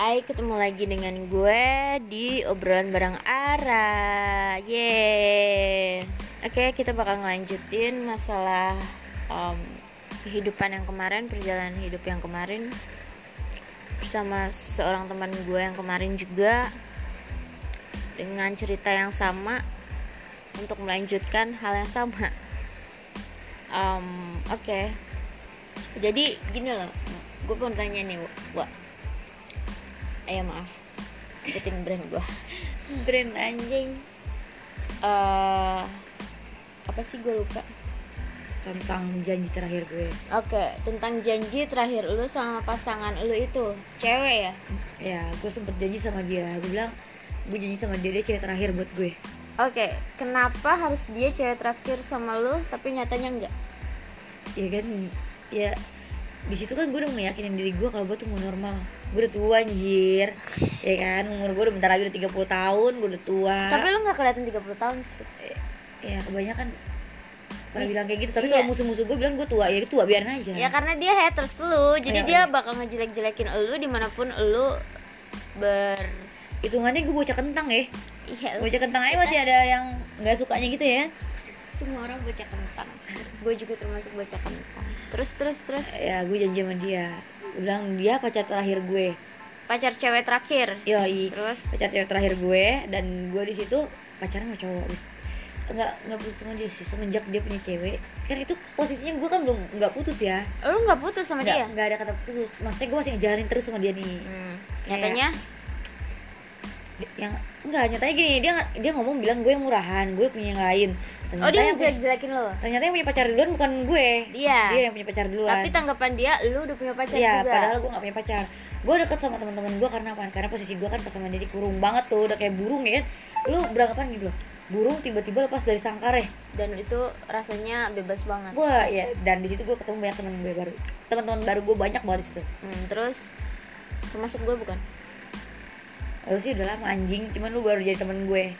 Hai, ketemu lagi dengan gue di obrolan bareng Ara. Yeay. Oke, kita bakal ngelanjutin masalah um, kehidupan yang kemarin, perjalanan hidup yang kemarin bersama seorang teman gue yang kemarin juga dengan cerita yang sama untuk melanjutkan hal yang sama. Um, Oke, jadi gini loh, gue mau tanya nih, Wak eh maaf. Sebutin brand gua. Brand anjing. Eh apa sih gue lupa? Tentang janji terakhir gue. Oke tentang janji terakhir lu sama pasangan lu itu. Cewek ya? Ya gue sempet janji sama dia. Gue bilang gue janji sama dia dia cewek terakhir buat gue. Oke kenapa harus dia cewek terakhir sama lu tapi nyatanya enggak? Ya kan ya di situ kan gue udah meyakinin diri gue kalau gue tuh mau normal gue udah tua anjir. Ya kan umur gue udah bentar lagi udah 30 tahun gue udah tua. Tapi lu nggak kelihatan 30 tahun sih. Ya kebanyakan pada Iya. bilang kayak gitu. Tapi Iya. kalau musuh-musuh gue bilang gue tua. Ya tua biarin aja. Ya karena dia haters lu. Jadi Iya, dia iya. bakal ngejelek-jelekin lu di mana pun lu ber hitungannya gue bocah kentang ya. Iya bocah kentang aja masih ada yang nggak sukanya gitu ya. Semua orang bocah kentang. Gue juga termasuk bocah kentang. Terus terus terus. Ya gue janji sama dia. gue bilang dia pacar terakhir gue. Pacar cewek terakhir? Yoi. Terus? Pacar cewek terakhir gue dan gue di situ pacaran sama cowok. Nggak nggak putus sama dia sih semenjak dia punya cewek. Kan itu posisinya gue kan belum nggak putus ya. Lu nggak putus sama nggak dia? nggak ada kata putus. Maksudnya gue masih ngejalanin terus sama dia nih. Hmm. Kayak- nyatanya? yang enggak nyatanya gini dia dia ngomong bilang gue yang murahan gue punya yang lain ternyata oh dia yang punya, ngejelek-jelekin lo ternyata yang punya pacar duluan bukan gue Dia. dia yang punya pacar duluan tapi tanggapan dia lu udah punya pacar Iya, juga padahal gue gak punya pacar. Gue deket sama teman-teman gue karena apa? Karena posisi gue kan pas sama dia dikurung banget tuh, udah kayak burung ya kan. Lu beranggapan gitu loh. Burung tiba-tiba lepas dari sangkar ya. dan itu rasanya bebas banget Gue ya dan di situ gue ketemu banyak teman gue baru. Teman-teman baru gue banyak banget di situ. hmm, terus termasuk gue bukan Lu sih udah lama anjing, cuman lu baru jadi temen gue.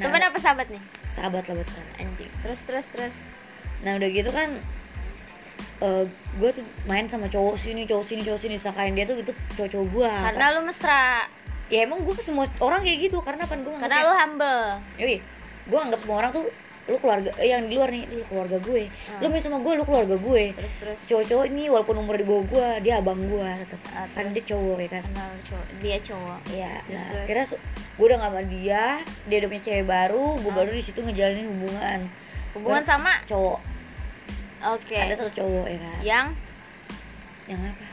Nah, teman apa sahabat nih? Sahabat lah buat sekarang. anjing. Terus terus terus. Nah udah gitu kan eh gue tuh main sama cowok sini, cowok sini, cowok sini, sakain dia tuh gitu cowok-cowok gue. karena lu mesra. Ya emang gue semua orang kayak gitu. Karena apa? Gue karena lu humble. Yoi, gue anggap semua orang tuh lu keluarga eh, yang di luar nih lu keluarga gue. Hmm. lu main sama gue lu keluarga gue. Terus terus. Cowok-cowok ini walaupun umur di bawah gue dia abang gue tetap Ah, karena dia terus. cowok ya kan? Kenal cowok dia cowok. Ya Terus, nah terus. su- gue udah gak sama dia dia udah punya cewek baru gue Ah. baru di situ ngejalanin hubungan. Hubungan Baru- sama? cowok. Oke. Ada satu cowok ya kan? Yang? Yang apa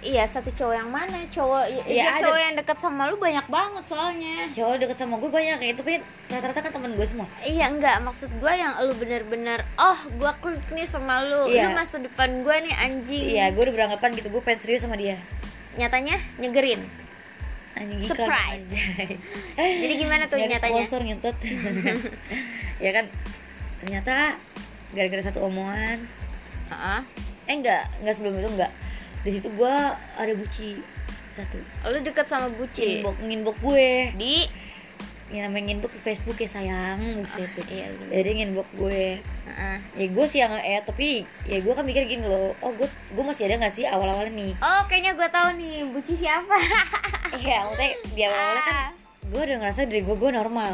iya satu cowok yang mana? Cowok iya ada. cowok yang dekat sama lu banyak banget soalnya. Cowok deket sama gue banyak kayak tapi rata-rata kan teman gue semua. Iya enggak. Maksud gue yang lu bener-bener oh gue klik nih sama lu. Iya. lu masa depan gue nih anjing. Iya gue udah beranggapan gitu. Gue pengen serius sama dia. Nyatanya nyegerin. Anjing iklan Surprise. Jadi gimana tuh Nyari nyatanya? sponsor ngentot. Ya kan ternyata gara-gara satu omongan. Heeh. eh enggak. Enggak sebelum itu enggak di situ gua ada buci satu. Lu deket sama Buci? Inbox nginbox gue. Di? Yang namanya nginbox di Facebook ya sayang. Buset. Iya bener. jadi nginbox gue. Heeh. ya gue sih yang eh tapi ya gue kan mikir gini loh. Oh gue gue masih ada nggak sih awal-awalnya nih? Oh kayaknya gue tahu nih Buci siapa? Iya maksudnya di awal-awalnya kan Ah. gue udah ngerasa diri gue gue normal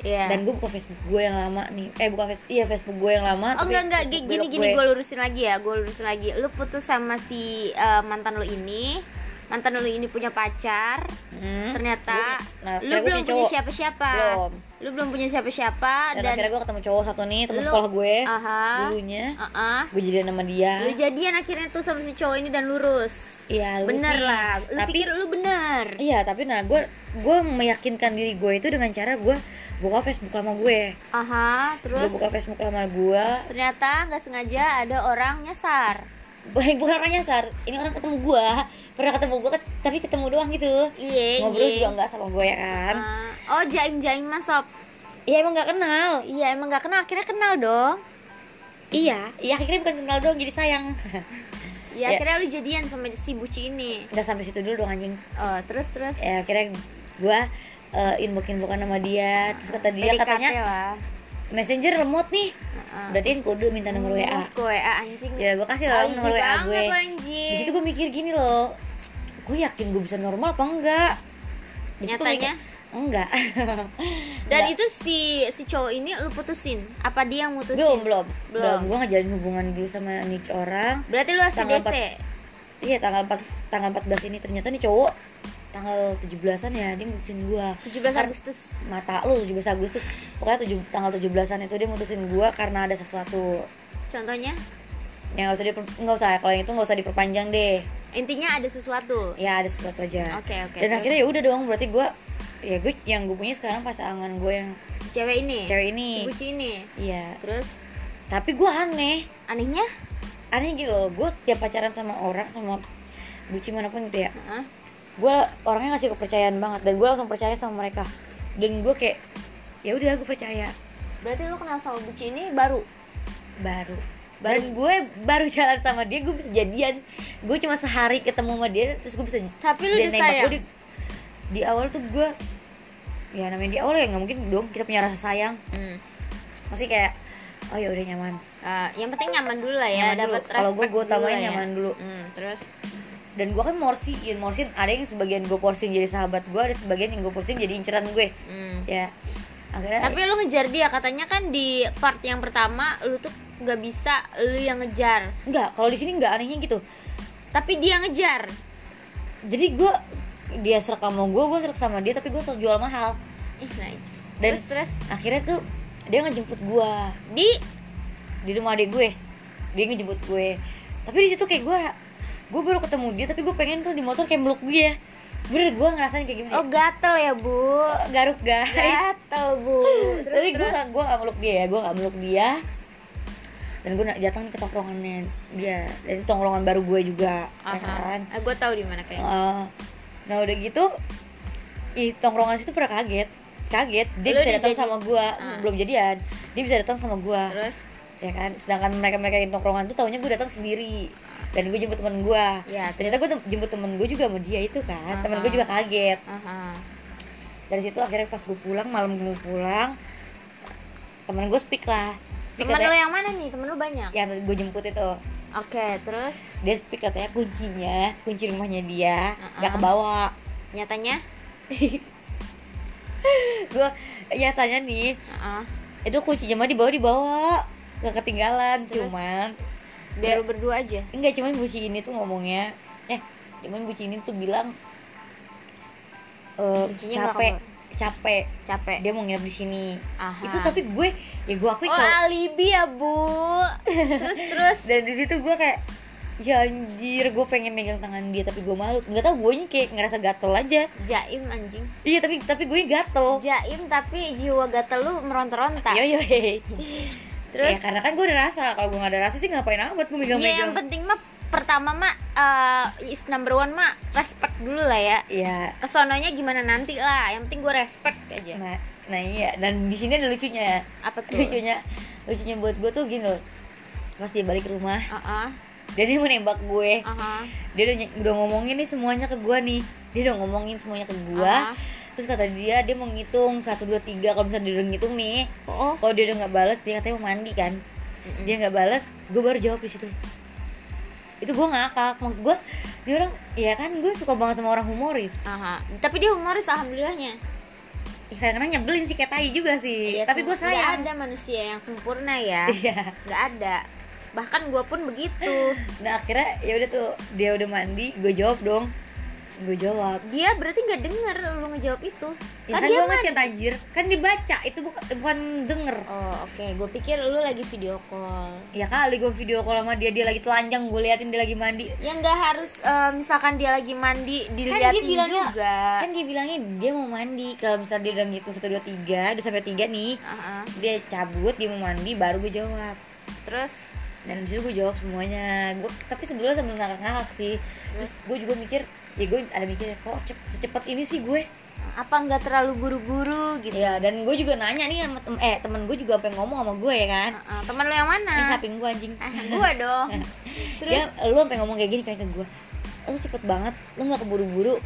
Iya. dan gue buka Facebook gue yang lama nih. Eh bukan Facebook iya Facebook gue yang lama Oh enggak enggak. Facebook gini gini gue lurusin lagi ya gue lurusin lagi. Lu putus sama si eh, mantan lu ini. Mantan lu ini punya pacar. Hmm. ternyata nah, lu belum punya punya siapa-siapa. Belum. lu belum punya siapa-siapa dan, dan, akhirnya gue ketemu cowok satu nih teman sekolah gue aha. dulunya. Uh-uh. gue jadian sama dia. Lu jadian akhirnya tuh sama si cowok ini dan lurus. Iya, lurus bener nih. lah. Lu Tapi- pikir lu bener. Iya tapi nah gue gue meyakinkan diri gue itu dengan cara gue buka Facebook lama gue. Aha gue terus? buka Facebook lama gue ternyata nggak sengaja ada orang nyasar. Baik bukan orang nyasar. Ini orang ketemu gue pernah ketemu gue tapi ketemu doang gitu. Iya ngobrol iya. juga nggak sama gue ya kan? Ah, oh jaim jaim masop iya emang nggak kenal. Iya emang nggak kenal. Akhirnya kenal dong. Iya. Iya akhirnya bukan kenal doang jadi sayang. Ya, Ya. akhirnya lu jadian sama si buci ini. Nggak sampai situ dulu dong anjing. Oh terus terus? Ya akhirnya gue uh, inbox inboxan sama dia terus kata dia PDKT katanya lah messenger lemot nih Heeh. berarti kode minta nomor WA Ke WA anjing ya gue kasih lah nomor WA gue lo, anjing. di situ gue mikir gini loh gue yakin gue bisa normal apa enggak Nyatanya? mikir, enggak Dan Enggak. itu si si cowok ini lu putusin? Apa dia yang mutusin? belum belum Belum. belum gue ngejalin hubungan dulu sama nih orang Berarti lu Tanggal ACDC. iya tanggal 4 tanggal 14 ini ternyata nih cowok tanggal 17-an ya dia mutusin gua 17 Karena- Agustus. mata lu 17 Agustus pokoknya tujuh, tanggal 17-an itu dia mutusin gua karena ada sesuatu Contohnya? yang nggak usah diper, nggak usah kalau yang itu nggak usah diperpanjang deh Intinya ada sesuatu. ya ada sesuatu aja Oke, oke. dan terus akhirnya ya udah dong berarti gua ya gue yang gue punya sekarang pasangan gue yang si cewek ini. cewek Si ini Gucci ini. iya Terus tapi gua aneh anehnya? aneh gitu loh gue setiap pacaran sama orang sama buci mana pun gitu ya Heeh. Gue orangnya ngasih kepercayaan banget dan gue langsung percaya sama mereka dan gue kayak ya udah gue percaya Berarti lu kenal sama Gucci ini baru. baru dan gue baru jalan sama dia gue bisa jadian gue cuma sehari ketemu sama dia terus gue bisa Tapi lu udah sayang. di, di awal tuh gue ya namanya di awal ya nggak mungkin dong kita punya rasa sayang Hmm. masih kayak oh ya udah nyaman Uh, yang penting nyaman dulu lah ya, Nyaman dapat Kalau gue, gue utamain lah ya. nyaman dulu. Hmm, terus dan gue kan morsiin morsin ada yang sebagian gue porsin jadi sahabat gue ada sebagian yang gue porsin jadi inceran gue. Hmm. ya. Akhirnya Tapi lu ngejar dia katanya kan di part yang pertama lu tuh gak bisa lu yang ngejar. enggak kalau di sini enggak anehnya gitu. Tapi dia ngejar. jadi gue dia serak sama gue gue serak sama dia tapi gue selalu jual mahal. Ih, nice. Dan- terus terus? akhirnya tuh dia ngejemput gue di? Di rumah adik gue. Dia ngejemput gue. Tapi di situ kayak gue gue baru ketemu dia tapi gue pengen tuh di motor kayak meluk dia. Bener gue ngerasain kayak gimana Oh, gatel ya, Bu. garuk guys. Gatel, Bu. Terus tapi gue gak gue gak meluk dia ya gue gak meluk dia. Dan gue datang ke tongkrongannya dia. Dan itu tongkrongan baru gue juga ya Aha. kan? Ah, gue tahu di mana kayaknya. Uh, nah udah gitu ih tongkrongan situ pada kaget. Kaget. Dia Lu bisa datang sama gua. Ah. belum jadian dia bisa datang sama gua. Terus? Ya kan? Sedangkan mereka mereka yang tongkrongan tuh taunya gue datang sendiri dan gue jemput temen gua ya, ternyata gue jemput temen gue juga sama dia itu kan temen gue juga kaget aha. dari situ akhirnya pas gue pulang malam gue pulang temen gue speak lah speak Temen katanya, yang mana nih? Temen lu banyak. yang gue jemput itu Oke, terus dia speak katanya kuncinya kunci rumahnya dia nggak Ah-ah. kebawa nyatanya? gue ya tanya nih Heeh. itu kuncinya mah dibawa dibawa gak ketinggalan Terus? cuman Biar lu berdua aja. enggak cuman buci ini tuh ngomongnya eh cuman buci ini tuh bilang eh, Kuncinya nggak capek capek Capek. dia mau nginep di sini Aha. itu tapi gue ya gue akui Oh, kalau alibi ya, Bu. terus terus dan di situ gue kayak ya anjir gue pengen megang tangan dia tapi gue malu nggak tau gue kayak ngerasa gatel aja jaim anjing. iya tapi tapi gue gatel Jaim tapi jiwa gatel lu meronta-ronta. yo yo hei. Terus ya karena kan gue ada rasa kalau gue gak ada rasa sih ngapain amat gue ya megang-megang yang penting mah pertama mah eh, is number one mah respect dulu lah ya. Iya, Kesononya gimana nanti lah. Yang penting gue respect aja. nah, nah iya dan di sini ada lucunya. Apa tuh? Lucunya, lucunya buat gue tuh gini loh. Pas dia balik ke rumah, Heeh. dia dia mau nembak gue. Aha. Dia udah, udah ngomongin nih semuanya ke gue nih. Dia udah ngomongin semuanya ke gue. Aha. Terus kata dia dia mau ngitung satu dua tiga kalau misalnya dia udah ngitung nih, Oh. kalau dia udah nggak balas dia katanya mau mandi kan. Dia nggak balas, gue baru jawab di situ. Itu gue ngakak, maksud gue dia orang, ya kan gue suka banget sama orang humoris. Aha. Tapi dia humoris alhamdulillahnya. Ya, kadang-kadang nyebelin sih kayak tai juga sih. Iya, Tapi gue sayang. ada manusia yang sempurna ya. Iya. nggak ada. Bahkan gue pun begitu. Nah akhirnya ya udah tuh dia udah mandi, gue jawab dong. Gue jawab. Dia berarti nggak denger lu ngejawab itu. Ya kan, dia gue mah- ngechat anjir, kan dibaca itu bukan bukan denger. Oh oke, gue pikir lu lagi video call. Ya kali gue video call sama dia, dia lagi telanjang, gue liatin dia lagi mandi. Ya nggak harus eh, misalkan dia lagi mandi Kan diliatin dia bilangnya, juga. kan dia bilangnya dia mau mandi. Kalau misalnya dia udah gitu satu dua tiga, udah sampai tiga nih, Aha. dia cabut, dia mau mandi, baru gue jawab. Terus Dan di situ gue jawab semuanya. Gue tapi sebelumnya sambil ngakak-ngakak sih. Terus gue juga mikir, ya gue ada mikir kok cep- secepat ini sih gue. apa nggak terlalu buru-buru gitu? Iya, dan gue juga nanya nih sama tem eh temen gue juga pengen ngomong sama gue ya kan. Heeh, teman lu yang Ini mana? samping gue anjing. Ah, gua dong. Terus Dia lu sampai ngomong kayak gini kayak ke gue. Lu cepet banget, lu nggak keburu-buru.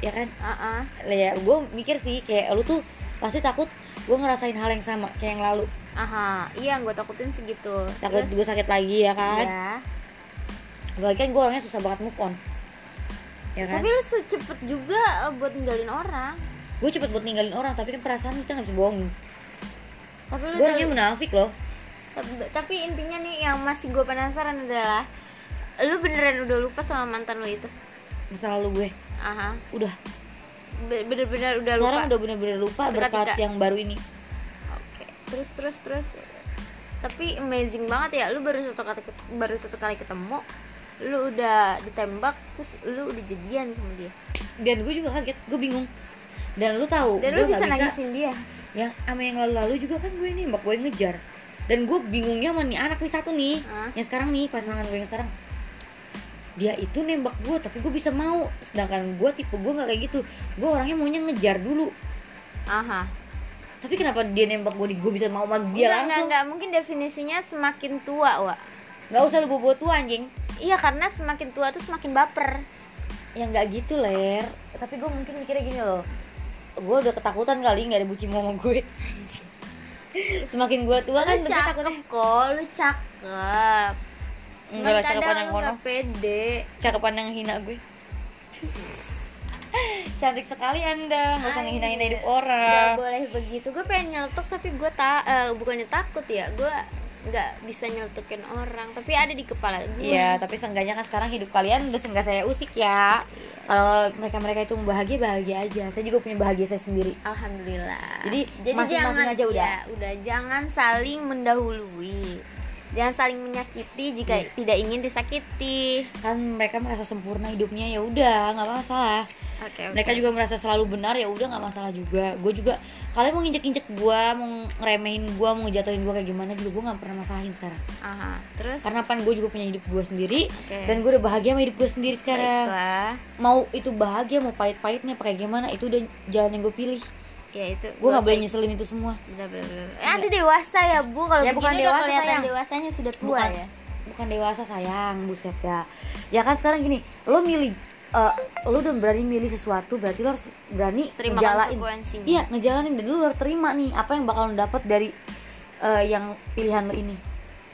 Ya kan? Heeh. Lah ya gue mikir sih kayak lu tuh pasti takut gue ngerasain hal yang sama kayak yang lalu. Aha, iya gue takutin segitu. Takut Terus gue sakit lagi ya kan. ya. Apalagi kan gue orangnya susah banget move on. Ya kan Tapi lu secepat juga eh, buat ninggalin orang. gue cepet buat ninggalin orang tapi kan perasaan kita nggak bisa bohongin Tapi lu gue orangnya munafik loh tapi, tapi intinya nih yang masih gue penasaran adalah lu beneran udah lupa sama mantan lu itu. masa lalu gue Aha. udah Be- Bener-bener udah sekarang lupa. udah bener-bener lupa Seketika. berkat yang baru ini Oke. Terus terus terus. Tapi amazing banget ya. Lu baru satu kali baru satu kali ketemu, lu udah ditembak, terus lu udah jadian sama dia. dan gue juga kaget gue bingung dan lu tahu Dan lu bisa nagisin dia. yang sama yang lalu-lalu juga kan gue nembak gue ngejar dan gue bingungnya sama nih anak nih satu nih Hah? yang sekarang nih pasangan gue yang sekarang dia itu nembak gue tapi gue bisa mau sedangkan gue tipe gue nggak kayak gitu gue orangnya maunya ngejar dulu Aha. tapi kenapa dia nembak gue gue bisa mau sama dia Enggak, enggak, langsung enggak. Mungkin definisinya semakin tua, Wak. nggak usah lu bawa tua anjing Iya, karena semakin tua tuh semakin baper. ya nggak gitu ler tapi gue mungkin mikirnya gini loh gue udah ketakutan kali nggak ada bucin sama gue semakin gue tua kan lu gue takutnya cakep kok, lu cakep. enggak lah cakepan yang kono nggak pede. cakepan yang hina gue cantik sekali anda nggak usah ngehina-hina hidup Gak orang boleh begitu. Gue pengen nyeletuk tapi gue tak eh, bukannya takut ya. Gue nggak bisa nyeletukin orang. Tapi ada di kepala gue. Iya, tapi seenggaknya kan sekarang hidup kalian udah nggak saya usik ya. Kalau mereka-mereka itu bahagia bahagia aja. Saya juga punya bahagia saya sendiri. Alhamdulillah. Jadi, Jadi masing-masing jangan aja udah. ya, udah jangan saling mendahului. Jangan saling menyakiti jika Iya. tidak ingin disakiti. Kan mereka merasa sempurna hidupnya ya udah nggak masalah. Oke. oke. Mereka juga merasa selalu benar ya udah nggak masalah juga. Gue juga kalian mau nginjek-injek gue, mau ngeremehin gue, mau ngejatuhin gue kayak gimana juga gue nggak pernah masalahin sekarang. Aha. Terus Karena pan gue juga punya hidup gue sendiri Oke. dan gue udah bahagia sama hidup gue sendiri sekarang. baiklah. Mau itu bahagia mau pahit-pahitnya pakai gimana itu udah jalan yang gue pilih. Ya itu. Gue nggak boleh nyeselin itu semua. Bener, bener, bener. Eh, ada dewasa ya bu kalau Ya, bukan dewasa, kelihatan sayang. dewasanya sudah tua bukan, ya bukan dewasa sayang buset ya ya kan sekarang gini lo milih eh, lo udah berani milih sesuatu berarti lo harus berani terima ngejalanin. iya ngejalanin dan lo harus terima nih apa yang bakal lo dapet dari eh, yang pilihan lo ini.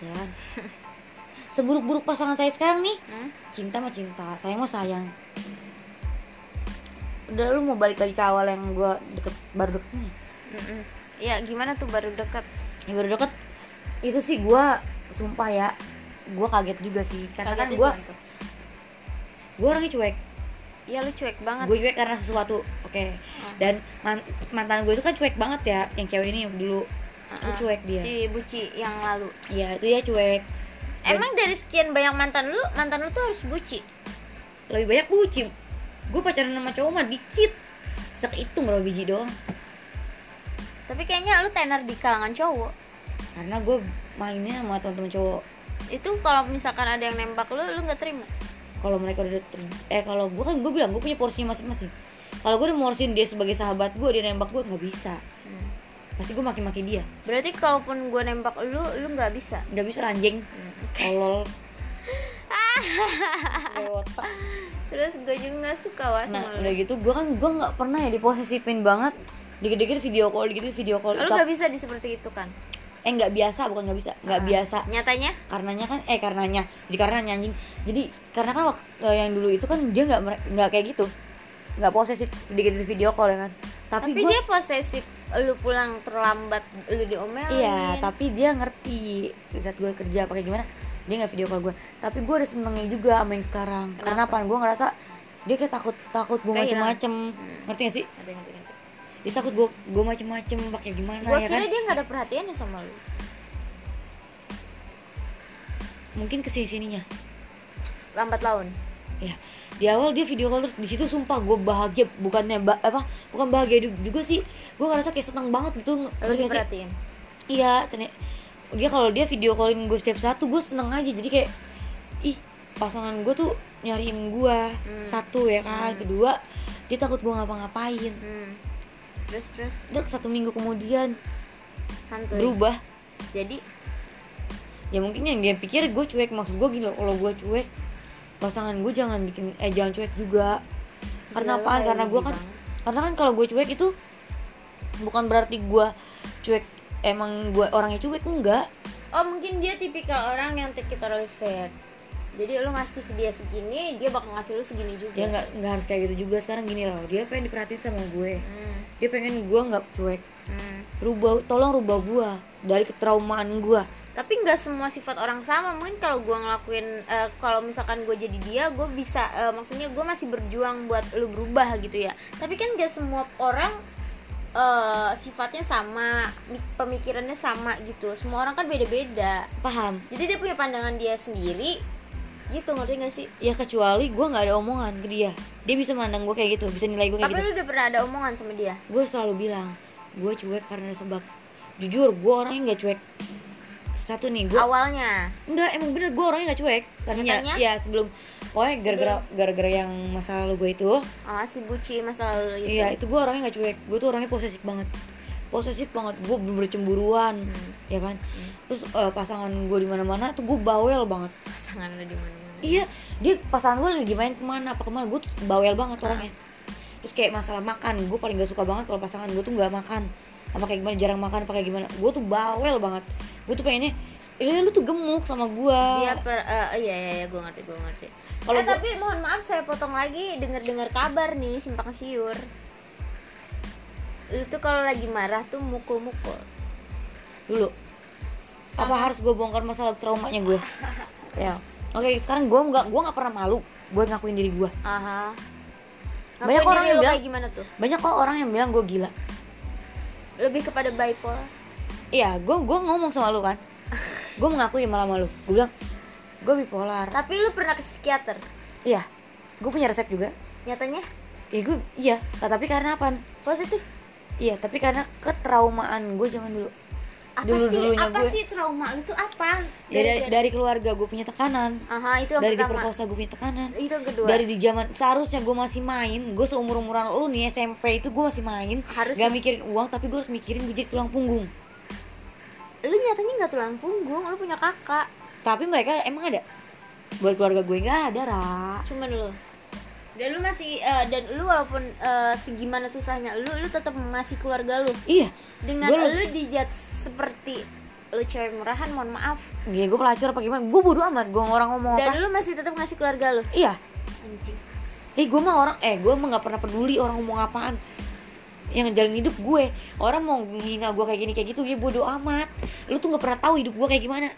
Ya kan? seburuk-buruk pasangan saya sekarang nih Hmm? cinta mah cinta sayang mah sayang. Udah lu mau balik lagi ke awal yang gue deket baru deket nih? Mm-mm. ya gimana tuh baru dekat yang baru deket? Itu sih gue sumpah ya gue kaget juga sih. Karena kan gue gue orangnya cuek Iya lu cuek banget. Gue cuek karena sesuatu oke. Dan man- mantan gue itu kan cuek banget ya yang cewek ini yang dulu. Itu Uh-uh. cuek dia. si Buci yang lalu. Iya itu dia cuek. Dan emang dari sekian banyak mantan lu mantan lu tuh harus Buci? Lebih banyak bucin gue pacaran sama cowok mah dikit. Bisa kehitung berapa biji doang. Tapi kayaknya lu tenar di kalangan cowok. Karena gue mainnya sama teman-teman cowok. Itu kalau misalkan ada yang nembak lu lu nggak terima kalau mereka udah ter- eh kalau gue kan gue bilang gue punya porsinya masing-masing. Kalau gue udah morsin dia sebagai sahabat gue dia nembak gue nggak bisa. Hmm. pasti gue maki-maki dia. Berarti kalaupun gue nembak lu lu nggak bisa? Nggak bisa anjing. Tolol. Otak. terus gue juga nggak suka wah nah sama udah gitu gue kan gue nggak pernah ya diposesifin banget. Dikit-dikit video call dikit video call. Lu nggak bisa di seperti itu kan eh nggak biasa bukan nggak bisa nggak Ah. biasa. nyatanya? Karenanya kan eh karenanya. Jadi karena anjing. Jadi karena kan waktu yang dulu itu kan dia nggak nggak kayak gitu. Nggak posesif dikit video call ya kan. Tapi, tapi gua- dia posesif lu pulang terlambat lu diomelin. Iya tapi dia ngerti di saat gue kerja pakai gimana. Dia nggak video call gue tapi gue ada senengnya juga sama yang sekarang. Karena apa? Gue ngerasa dia kayak takut takut gue macem-macem. Hmm. ngerti gak sih? Ngerti, ngerti. Dia takut gue gue macem-macem pakai gimana gua ya kira kan? dia nggak ada perhatiannya sama lu. Mungkin ke sini sininya lambat laun. Ya di awal dia video call terus di situ sumpah gue bahagia bukannya ba- apa bukan bahagia ju- juga sih. Gue ngerasa kayak seneng banget gitu sih? diperhatiin. Iya ternyata dia kalau dia video callin gue setiap satu gue seneng aja. Jadi kayak ih pasangan gue tuh nyariin gue Hmm. satu ya kan? Hmm. kedua dia takut gue ngapa-ngapain. Hmm. Terus terus. Dan satu minggu kemudian. Santuy. Berubah. Jadi? Ya mungkin yang dia pikir gue cuek. Maksud gue gini loh kalau gue cuek pasangan gue jangan bikin eh jangan cuek juga. Karena Gila, lu apaan? kayak karena gue kan banget. karena kan kalau gue cuek itu bukan berarti gue cuek emang gue orangnya cuek enggak. Oh mungkin dia tipikal orang yang take it or leave it jadi lu ngasih ke dia segini dia bakal ngasih lu segini juga. Ya nggak nggak harus kayak gitu juga. Sekarang gini loh dia pengen diperhatiin sama gue. Hmm. Dia pengen gue nggak cuek. Hmm. rubah tolong rubah gue dari ketraumaan gue tapi nggak semua sifat orang sama mungkin kalau gua ngelakuin eh, kalau misalkan gue jadi dia gue bisa eh, maksudnya gue masih berjuang buat lu berubah gitu ya. Tapi kan gak semua orang eh, sifatnya sama mi- pemikirannya sama gitu. Semua orang kan beda-beda. Paham. Jadi dia punya pandangan dia sendiri gitu ngerti gak sih? Ya kecuali gue nggak ada omongan ke dia. Dia bisa mandang gue kayak gitu bisa nilai gue kayak tapi gitu. lu udah pernah ada omongan sama dia? Gue selalu bilang gue cuek karena sebab. Jujur gue orangnya nggak cuek. Satu nih gue awalnya? Enggak, emang bener gue orangnya gak cuek. Katanya? ya sebelum Pokoknya gara-gara gara-gara yang masa lalu gue itu. Ah si buci masa lalu itu. Iya, itu gue orangnya gak cuek. Gue tuh orangnya posesif banget Posesif banget, gue bener cemburuan Hmm. Ya kan? Terus eh, pasangan gue di mana mana tuh gue bawel banget. Pasangan lu di mana? Iya, dia pasangan gue lagi main ke mana apa ke mana Gue tuh bawel banget orangnya. Terus kayak masalah makan Gue paling gak suka banget kalau pasangan gue tuh gak makan. Apa kayak gimana, jarang makan apa kayak gimana. Gue tuh bawel banget. Gue tuh pengennya "Ih, lu tuh gemuk sama gue dia per eh, iya iya iya gue ngerti gue ngerti. Kalau eh, gua- tapi mohon maaf saya potong lagi. Dengar dengar kabar nih simpang siur lu tuh kalau lagi marah tuh mukul mukul dulu. Apa harus gue bongkar masalah traumanya gue ya. Oke sekarang gue nggak gue nggak pernah malu buat ngakuin diri gue aha. Banyak Ngakuin orang yang bilang- gimana tuh? Banyak kok orang yang bilang gue gila. Lebih kepada bipolar. Iya gue gue ngomong sama lu kan. Gue mengakui malah malu. Gue bilang gue bipolar. Tapi lu pernah ke psikiater? Iya. Gue punya resep juga. Nyatanya? Iya gue iya. Tapi karena apa positif iya tapi karena ketraumaan gue zaman dulu. Apa Dulu- sih dulunya apa gue. sih trauma? Lu tuh apa? Ya dari, dari keluarga gue punya tekanan. Aha itu yang dari pertama. diperkosa gue punya tekanan. Itu yang kedua. Dari di zaman seharusnya gue masih main gue seumur umuran lu nih SMP itu gue masih main. Harus- gak mikirin uang tapi gue harus mikirin gue jadi tulang punggung. Lu nyatanya nggak tulang punggung lu punya kakak. Tapi mereka emang ada. Buat keluarga gue nggak ada ra. Cuman lu dan lu masih eh, dan lu walaupun eh, segimana susahnya lu lu tetap masih keluarga lu iya dengan Gua- lu dijat seperti lu cewek murahan mohon maaf Iya, gue pelacur apa gimana? Gue bodo amat, gue orang ngomong dan apa. lu masih tetap ngasih keluarga lu Iya, anjing eh gue mah orang, eh gue mah nggak pernah peduli orang ngomong apaan. Yang ngejalin hidup gue, orang mau menghina gue kayak gini kayak gitu, ya bodo amat. Lu tuh nggak pernah tahu hidup gue kayak gimana,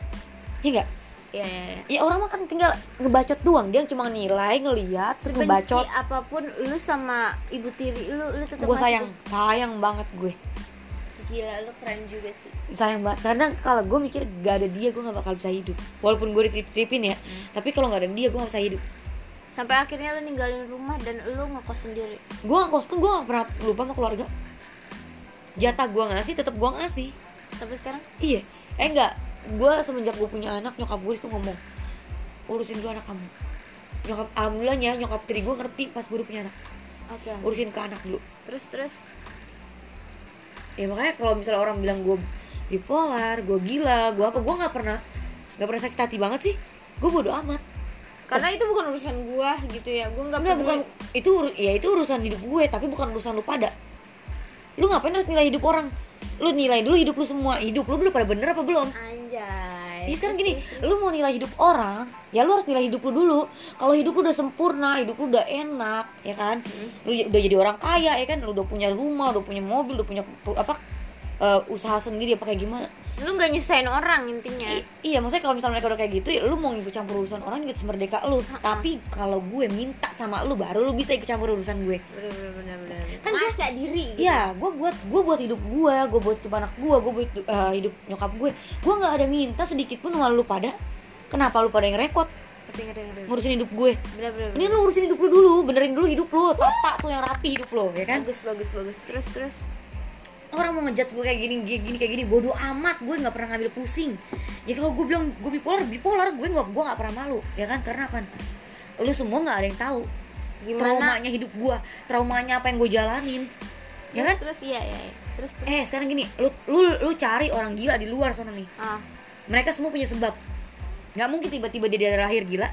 Iya nggak? Ya ya ya Ya orang mah kan tinggal ngebacot doang, dia cuma nilai, ngeliat, terus Sebenci ngebacot. apa pun lu sama ibu tiri lu lu tetap Gue sayang, sayang banget gue. gila lu keren juga sih. Sayang banget. Karena kalau gue mikir gak ada dia gue nggak bakal bisa hidup. Walaupun gue ditrip-tripin ya tapi kalau nggak ada dia gue nggak bisa hidup. Sampai akhirnya lu ninggalin rumah dan lu ngekos sendiri. Gue ngekos pun gue gak pernah lupa sama keluarga. Jatah gue ngasih tetap gue ngasih. Sampai sekarang? Iya. Eh enggak gue semenjak gue punya anak nyokap gue itu ngomong urusin dulu anak kamu. Nyokap alhamdulillahnya nyokap tiri gue ngerti pas gue udah punya anak. Oke. Urusin ke anak dulu. Terus terus? Ya makanya kalau misalnya orang bilang gue bipolar gue gila gue apa gue nggak pernah nggak pernah sakit hati banget sih. Gue bodo amat. Karena itu bukan urusan gua gitu ya. Gua nggak bukan itu ya itu urusan hidup gue, tapi bukan urusan lu pada. Lu ngapain harus nilai hidup orang? Lu nilai dulu hidup lu semua. Hidup lu udah pada bener apa belum? anjay Jadi sekarang gini, lu mau nilai hidup orang, ya lu harus nilai hidup lu dulu. Kalau hidup lu udah sempurna, hidup lu udah enak, ya kan? Lu j- udah jadi orang kaya, ya kan? Lu udah punya rumah, udah punya mobil, udah punya pu- apa? eh, usaha sendiri apa kayak gimana? Lu nggak nyusahin orang intinya I- iya, maksudnya kalau misalnya mereka udah kayak gitu, ya lu mau ikut campur urusan orang juga semerdeka lu. Tapi kalau gue minta sama lu, baru lu bisa ikut campur urusan gue. bener bener Kan gua- ngaca diri gitu. Iya, gue buat gue buat hidup gue, gue buat hidup anak gue, gue buat eh, hidup nyokap gue. Gue nggak ada minta sedikit pun sama lu pada. Kenapa lu pada yang repot ngurusin hidup gue? bener bener Ini lu urusin hidup lu dulu, benerin dulu hidup lu, tata tuh yang rapi hidup lu, ya kan? bagus bagus bagus terus terus Orang mau ngejudge gue kayak gini, gini, kayak gini, bodoh amat, gue nggak pernah ngambil pusing. Ya kalau gue bilang gue bipolar, bipolar, gue nggak, gue nggak pernah malu, ya kan? Karena apa? Lu semua nggak ada yang tahu gimana traumanya hidup gue, traumanya apa yang gue jalanin, ya kan? terus iya iya iya. terus terus Eh sekarang gini, lu lu lu cari orang gila di luar sana nih. ah Mereka semua punya sebab. Nggak mungkin tiba-tiba dia dari lahir gila.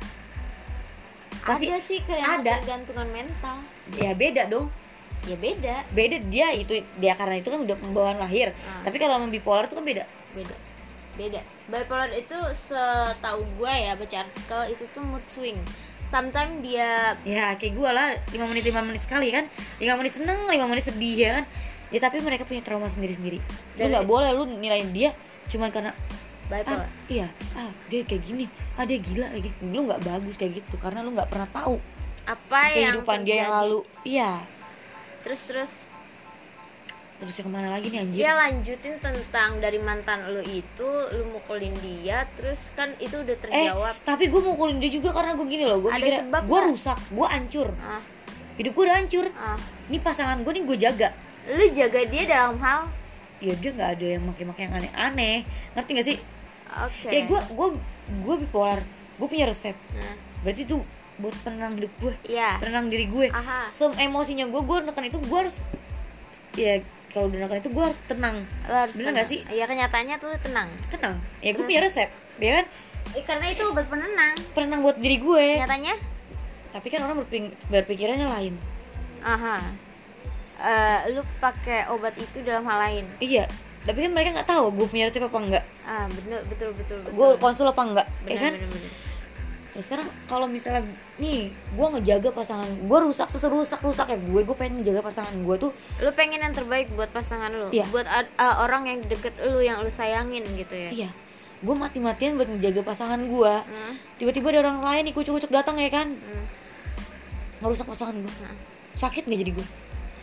Pasti ada sih kayak ada. tergantungan mental ya beda dong. Ya beda. Beda. Dia itu dia karena itu kan udah pembawaan lahir. Ah. Tapi kalau sama bipolar itu kan beda. beda. Beda. Bipolar itu setahu gue ya baca artikel itu tuh mood swing. Sometimes dia ya kayak gue lah. 5 menit 5 menit sekali kan. 5 menit seneng 5 menit sedih ya kan. Ya tapi mereka punya trauma sendiri-sendiri. Lu Dari- nggak boleh lu nilaiin dia cuman karena bipolar. Ah, iya. Ah dia kayak gini. Ah dia gila. Kayak gitu lu nggak bagus kayak gitu karena lu nggak pernah tahu apa yang kehidupan dia yang lalu. Iya terus terus. Terus ke mana lagi nih anjir? Dia lanjutin tentang dari mantan lu itu lu mukulin dia terus kan itu udah eh terjawab. tapi gue mukulin dia juga karena gue gini loh gue sebab gue rusak gue hancur. Ah, hidup gue udah hancur. Ah. ini pasangan gue nih gue jaga. Lu jaga dia dalam hal? Ya dia nggak ada yang make-make yang aneh-aneh. Ngerti gak sih? Oke. Kayak gue gue gue bipolar. Gue punya resep. Nah, berarti tuh buat penenang hidup gue ya penenang diri gue. Aha. Sem emosinya gue gue nekan itu gue harus ya kalau udah nekan itu gue harus tenang. Lu harus Bener tenang. nggak sih? iya kenyataannya tuh tenang. Tenang. Ya gue punya resep ya kan? Eh, karena itu obat penenang. Penenang buat diri gue. Nyatanya tapi kan orang berping- berpikirannya lain. Aha. Eh, lu pakai obat itu dalam hal lain? Iya. Tapi kan mereka nggak tahu gue punya resep apa enggak ah betul betul betul betul. gue konsul apa enggak ya benar kan? benar benar Ya, sekarang kalau misalnya nih gue ngejaga pasangan gue rusak seserusak rusak ya gue gue pengen ngejaga pasangan gue tuh lu pengen yang terbaik buat pasangan lu Iya. buat uh, orang yang deket lu yang lu sayangin gitu ya? Iya. Gue mati-matian buat ngejaga pasangan gue Hmm, tiba-tiba ada orang lain nih kucuk-kucuk datang ya kan? Hmm, ngerusak pasangan gue hmm. sakit nggak jadi gue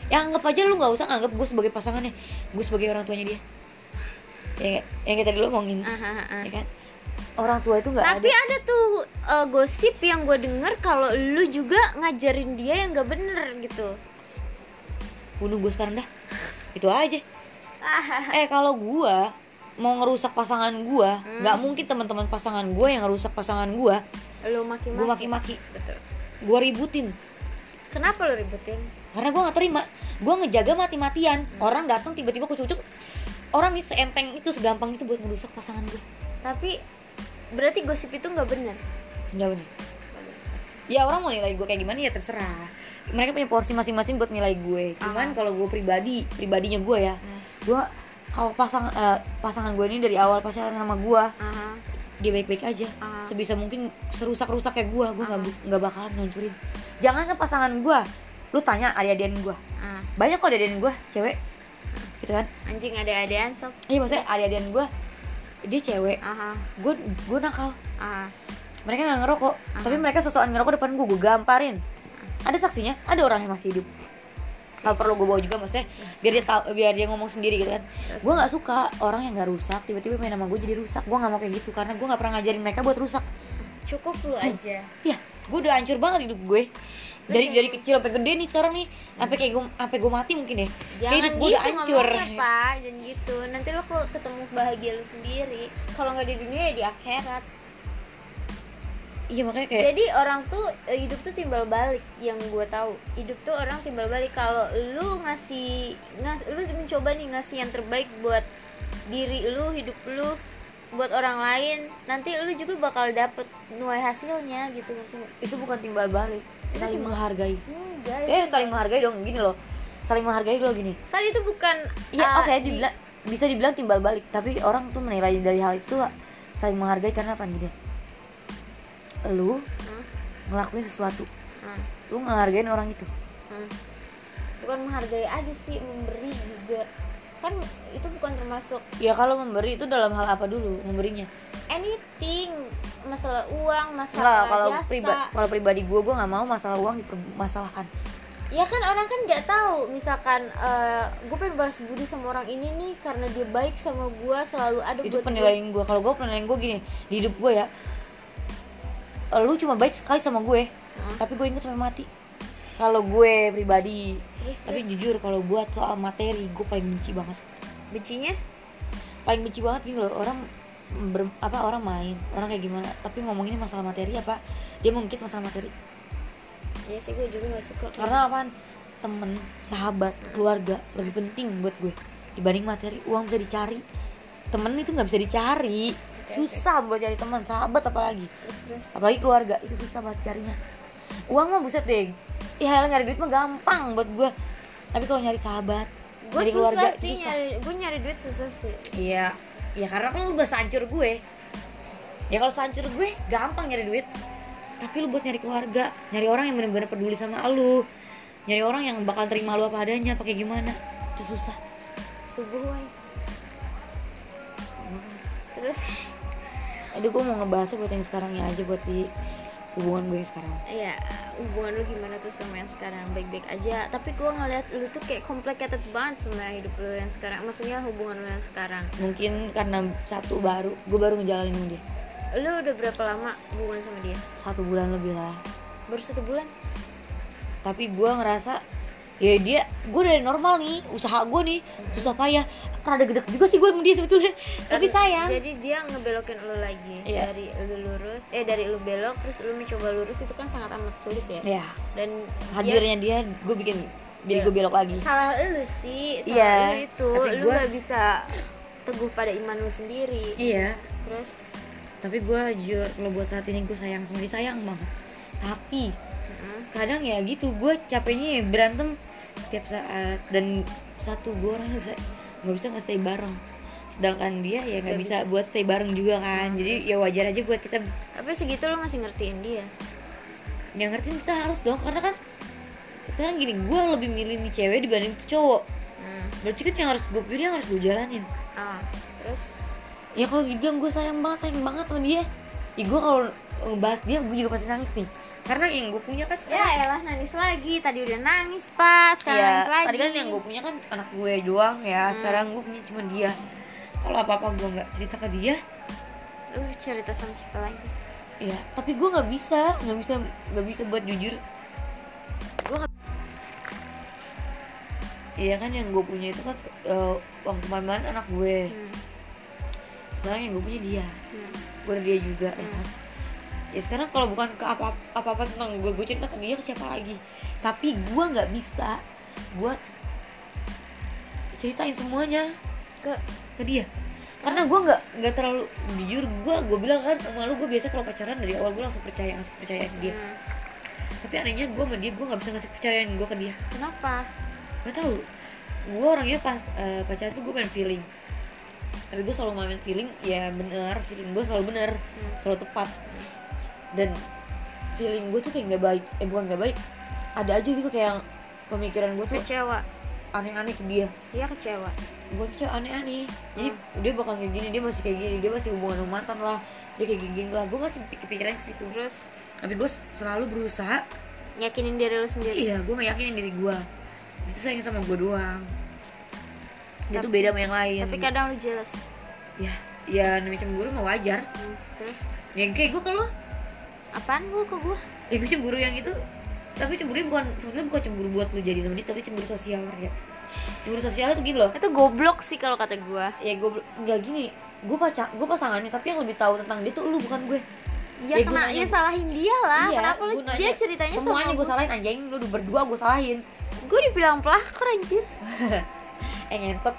ya anggap aja lu nggak usah anggap gue sebagai pasangannya gue sebagai orang tuanya dia. Ya yang kayak tadi lu ngomongin Ah, ah, ah. ya kan orang tua itu nggak Tapi ada. ada tuh uh, gosip yang gue denger kalau lu juga ngajarin dia yang gak bener gitu. bunuh gue sekarang dah. Itu aja. Ah, eh kalau gue mau ngerusak pasangan gue Hmm. nggak mungkin teman-teman pasangan gue yang ngerusak pasangan gue lu maki-maki. gue maki-maki. Betul. gue ributin. Kenapa lu ributin? karena gue nggak terima. Gue ngejaga mati-matian. Orang datang tiba-tiba kucuk-kucuk orang ini seenteng itu segampang itu buat ngerusak pasangan gue Tapi berarti gosip itu nggak bener. nggak bener. Ya orang mau nilai gue kayak gimana ya terserah. Mereka punya porsi masing-masing buat nilai gue. Cuman Aha. kalau gue pribadi pribadinya gue ya. Hmm. gue kalau pasang eh, pasangan gue ini dari awal pacaran sama gue Aha. dia baik-baik aja. Aha. sebisa mungkin serusak-rusak kayak gue gue nggak bu- nggak bakalan ngancurin. Jangan ke pasangan gue lu tanya adik-adikan gue Ah, banyak kok adik-adikan gue cewek. Gitu kan? Anjing ada-adaan sob. iya maksudnya adik-adikan gue dia cewek. Aha. gue gue nakal. Aha. mereka nggak ngerokok. Aha. tapi mereka sosokan ngerokok depan gue gue gamparin. Ada saksinya ada orang yang masih hidup. Kalau perlu gue bawa juga maksudnya biar dia tahu biar dia ngomong sendiri gitu kan. Gue nggak suka orang yang nggak rusak tiba-tiba main sama gue jadi rusak. Gue nggak mau kayak gitu karena gue nggak pernah ngajarin mereka buat rusak. Cukup lu aja. ya gue udah hancur banget hidup gue dari dari kecil sampai gede nih sekarang nih sampai kayak gue sampai gue mati mungkin ya kayak Jangan hidup gue gitu udah hancur Pak. Jangan gitu. Nanti lo ketemu bahagia lu sendiri. Kalau nggak di dunia ya di akhirat. iya makanya kayak Jadi orang tuh eh, hidup tuh timbal balik yang gue tahu. Hidup tuh orang timbal balik kalau lu ngasih ngas lu mencoba nih ngasih yang terbaik buat diri lu, hidup lu, buat orang lain, nanti lu juga bakal dapet nuai hasilnya gitu itu bukan timbal balik saling timbal- menghargai. Enggak. eh itu saling menghargai dong gini loh. Saling menghargai loh gini. Kan itu bukan Iya ah, oke di- dibilang bisa dibilang timbal balik. Tapi orang tuh menilai dari hal itu saling menghargai karena apa gini? Lu Hmm, ngelakuin sesuatu. Hmm, lu ngehargain orang itu. Hmm. Bukan menghargai aja sih, memberi juga. Kan itu bukan termasuk ya kalau memberi itu dalam hal apa dulu memberinya anything. Masalah uang masalah kalau jasa. pribadi kalau pribadi gue gue nggak mau masalah uang dipermasalahkan. Ya kan orang kan nggak tahu. Misalkan gue pengen balas budi sama orang ini nih karena dia baik sama gue selalu ada itu penilaian gue kalau gue penilaian gue gini di hidup gue ya lu cuma baik sekali sama gue Heeh. tapi gue inget sampai mati. Kalau gue pribadi Terus, tapi terus? jujur kalau buat soal materi gue paling benci banget. Bencinya? Paling benci banget gitu loh orang ber, apa orang main orang kayak gimana. Tapi ngomonginnya masalah materi apa? Dia mungkin masalah materi. Ya sih gue juga gak suka. Karena apaan? Temen sahabat keluarga lebih penting buat gue. Dibanding materi uang bisa dicari. Temen itu nggak bisa dicari. Susah buat cari teman sahabat apalagi. Terus terus. Apalagi keluarga itu susah banget carinya. Uang mah buset deh. Ya nyari duit mah gampang buat gue tapi kalau nyari sahabat gue nyari keluarga susah itu sih susah. nyari gue nyari duit susah sih. Iya ya karena kan lu gak sehancur gue. Ya kalau sehancur gue gampang nyari duit. Tapi lu buat nyari keluarga nyari orang yang benar-benar peduli sama lu. Nyari orang yang bakal terima lu apa adanya pakai gimana. Itu susah. Subuh woy. terus? Aduh gue mau ngebahasnya buat yang sekarangnya aja buat di hubungan gue sekarang. Ya hubungan lu gimana tuh sama yang sekarang? Baik-baik aja. Tapi gua ngeliat lu tuh kayak complicated banget sama hidup lu yang sekarang. Maksudnya hubungan lu yang sekarang. Mungkin karena satu baru gue baru ngejalanin sama dia. Lu udah berapa lama hubungan sama dia? Satu bulan lebih lah. Baru satu bulan? Tapi gue ngerasa ya dia gue dari normal nih. Usaha gue nih susah payah rada gede juga sih gue sama dia sebetulnya. Tapi sayang. jadi dia ngebelokin lu lagi. Iya. dari lu lurus eh dari lu belok terus lu mencoba lurus itu kan sangat amat sulit ya. Ya dan hadirnya dia gue bikin jadi Iya. gue belok lagi. Salah lu sih salah Iya, lu itu. Tapi lu gua- gak bisa teguh pada iman lu sendiri. Iya. terus? Tapi gue jujur kalau buat saat ini gue sayang sama dia sayang banget. Tapi mm, kadang ya gitu gue capeknya ya berantem setiap saat. Dan satu gue orang bisa nggak bisa nggak stay bareng. Sedangkan dia ya nggak Nggak bisa buat stay bareng juga kan. Jadi ya wajar aja buat kita. Tapi segitu lu masih ngertiin dia? Yang ngertiin kita harus dong karena kan sekarang gini gue lebih milih nih cewek dibanding cowok. Hmm. berarti kan yang harus gue pilih yang harus gue jalanin. Ah terus? Ya kalau dibilang gue sayang banget sayang banget sama dia. Ya gue kalau ngebahas dia gue juga pasti nangis nih karena yang gue punya kan sekarang ya elah nangis lagi. Tadi udah nangis pas sekarang ya, nangis lagi tadi kan yang gue punya kan anak gue doang ya. Hmm. sekarang gue punya cuma dia. Kalau apa apa gue nggak cerita ke dia uh cerita sama siapa lagi? Ya tapi gue nggak bisa nggak bisa nggak bisa buat jujur. Gue nggak Iya kan yang gue punya itu kan eh, waktu kemarin anak gue. Hmm. sekarang yang gue punya dia. Hmm. gue ada dia juga ya Hmm. kan ya sekarang kalau bukan ke apa apa apa tentang gue gue cerita ke dia ke siapa lagi? Tapi gue nggak bisa buat ceritain semuanya ke ke dia. Karena gue nggak nggak terlalu jujur gue gue bilang kan sama lu gue biasa kalau pacaran dari awal gue langsung percaya ngasih kepercayaan ke dia. Hmm. tapi anehnya gue sama dia gue nggak bisa ngasih kepercayaan gue ke dia. Kenapa? Gak tahu. Gue orangnya pas eh, pacaran tuh gue main feeling. Tapi gue selalu main feeling ya bener feeling gue selalu bener. Hmm. selalu tepat dan feeling gue tuh kayak nggak baik eh bukan nggak baik ada aja gitu kayak pemikiran gue tuh kecewa. aneh-aneh ke dia. Dia kecewa. Gue tuh aneh-aneh. Jadi Hmm. dia bakal kayak gini dia masih kayak gini dia masih hubungan sama mantan lah dia kayak gini lah. Gue masih kepikiran ke situ. Terus? Tapi gue selalu berusaha yakinin diri lu sendiri? Iya gue nggak yakinin diri gue itu sayang sama gue doang. Dia tuh Tapi- beda sama yang lain. tapi kadang lu jelas ya ya namanya cemburu mah wajar. Hmm. terus? Yang kayak gue ke lu apaan lu ke gua? Ya gue cemburu yang itu. Tapi cemburunya bukan sebetulnya bukan cemburu buat lu jadi temen dia tapi cemburu sosial ya. Cemburu sosial itu gini loh. Itu goblok sih kalau kata gua. Ya gue nggak gini. Gue pacar gue pasangannya tapi yang lebih tahu tentang dia tuh lu bukan gue. Iya Ya, kena ya salahin dia lah. Iya, Kenapa lu dia ceritanya semuanya gue salahin anjing. Lu berdua gue salahin. Gue dibilang pelakor anjir. eh ngentot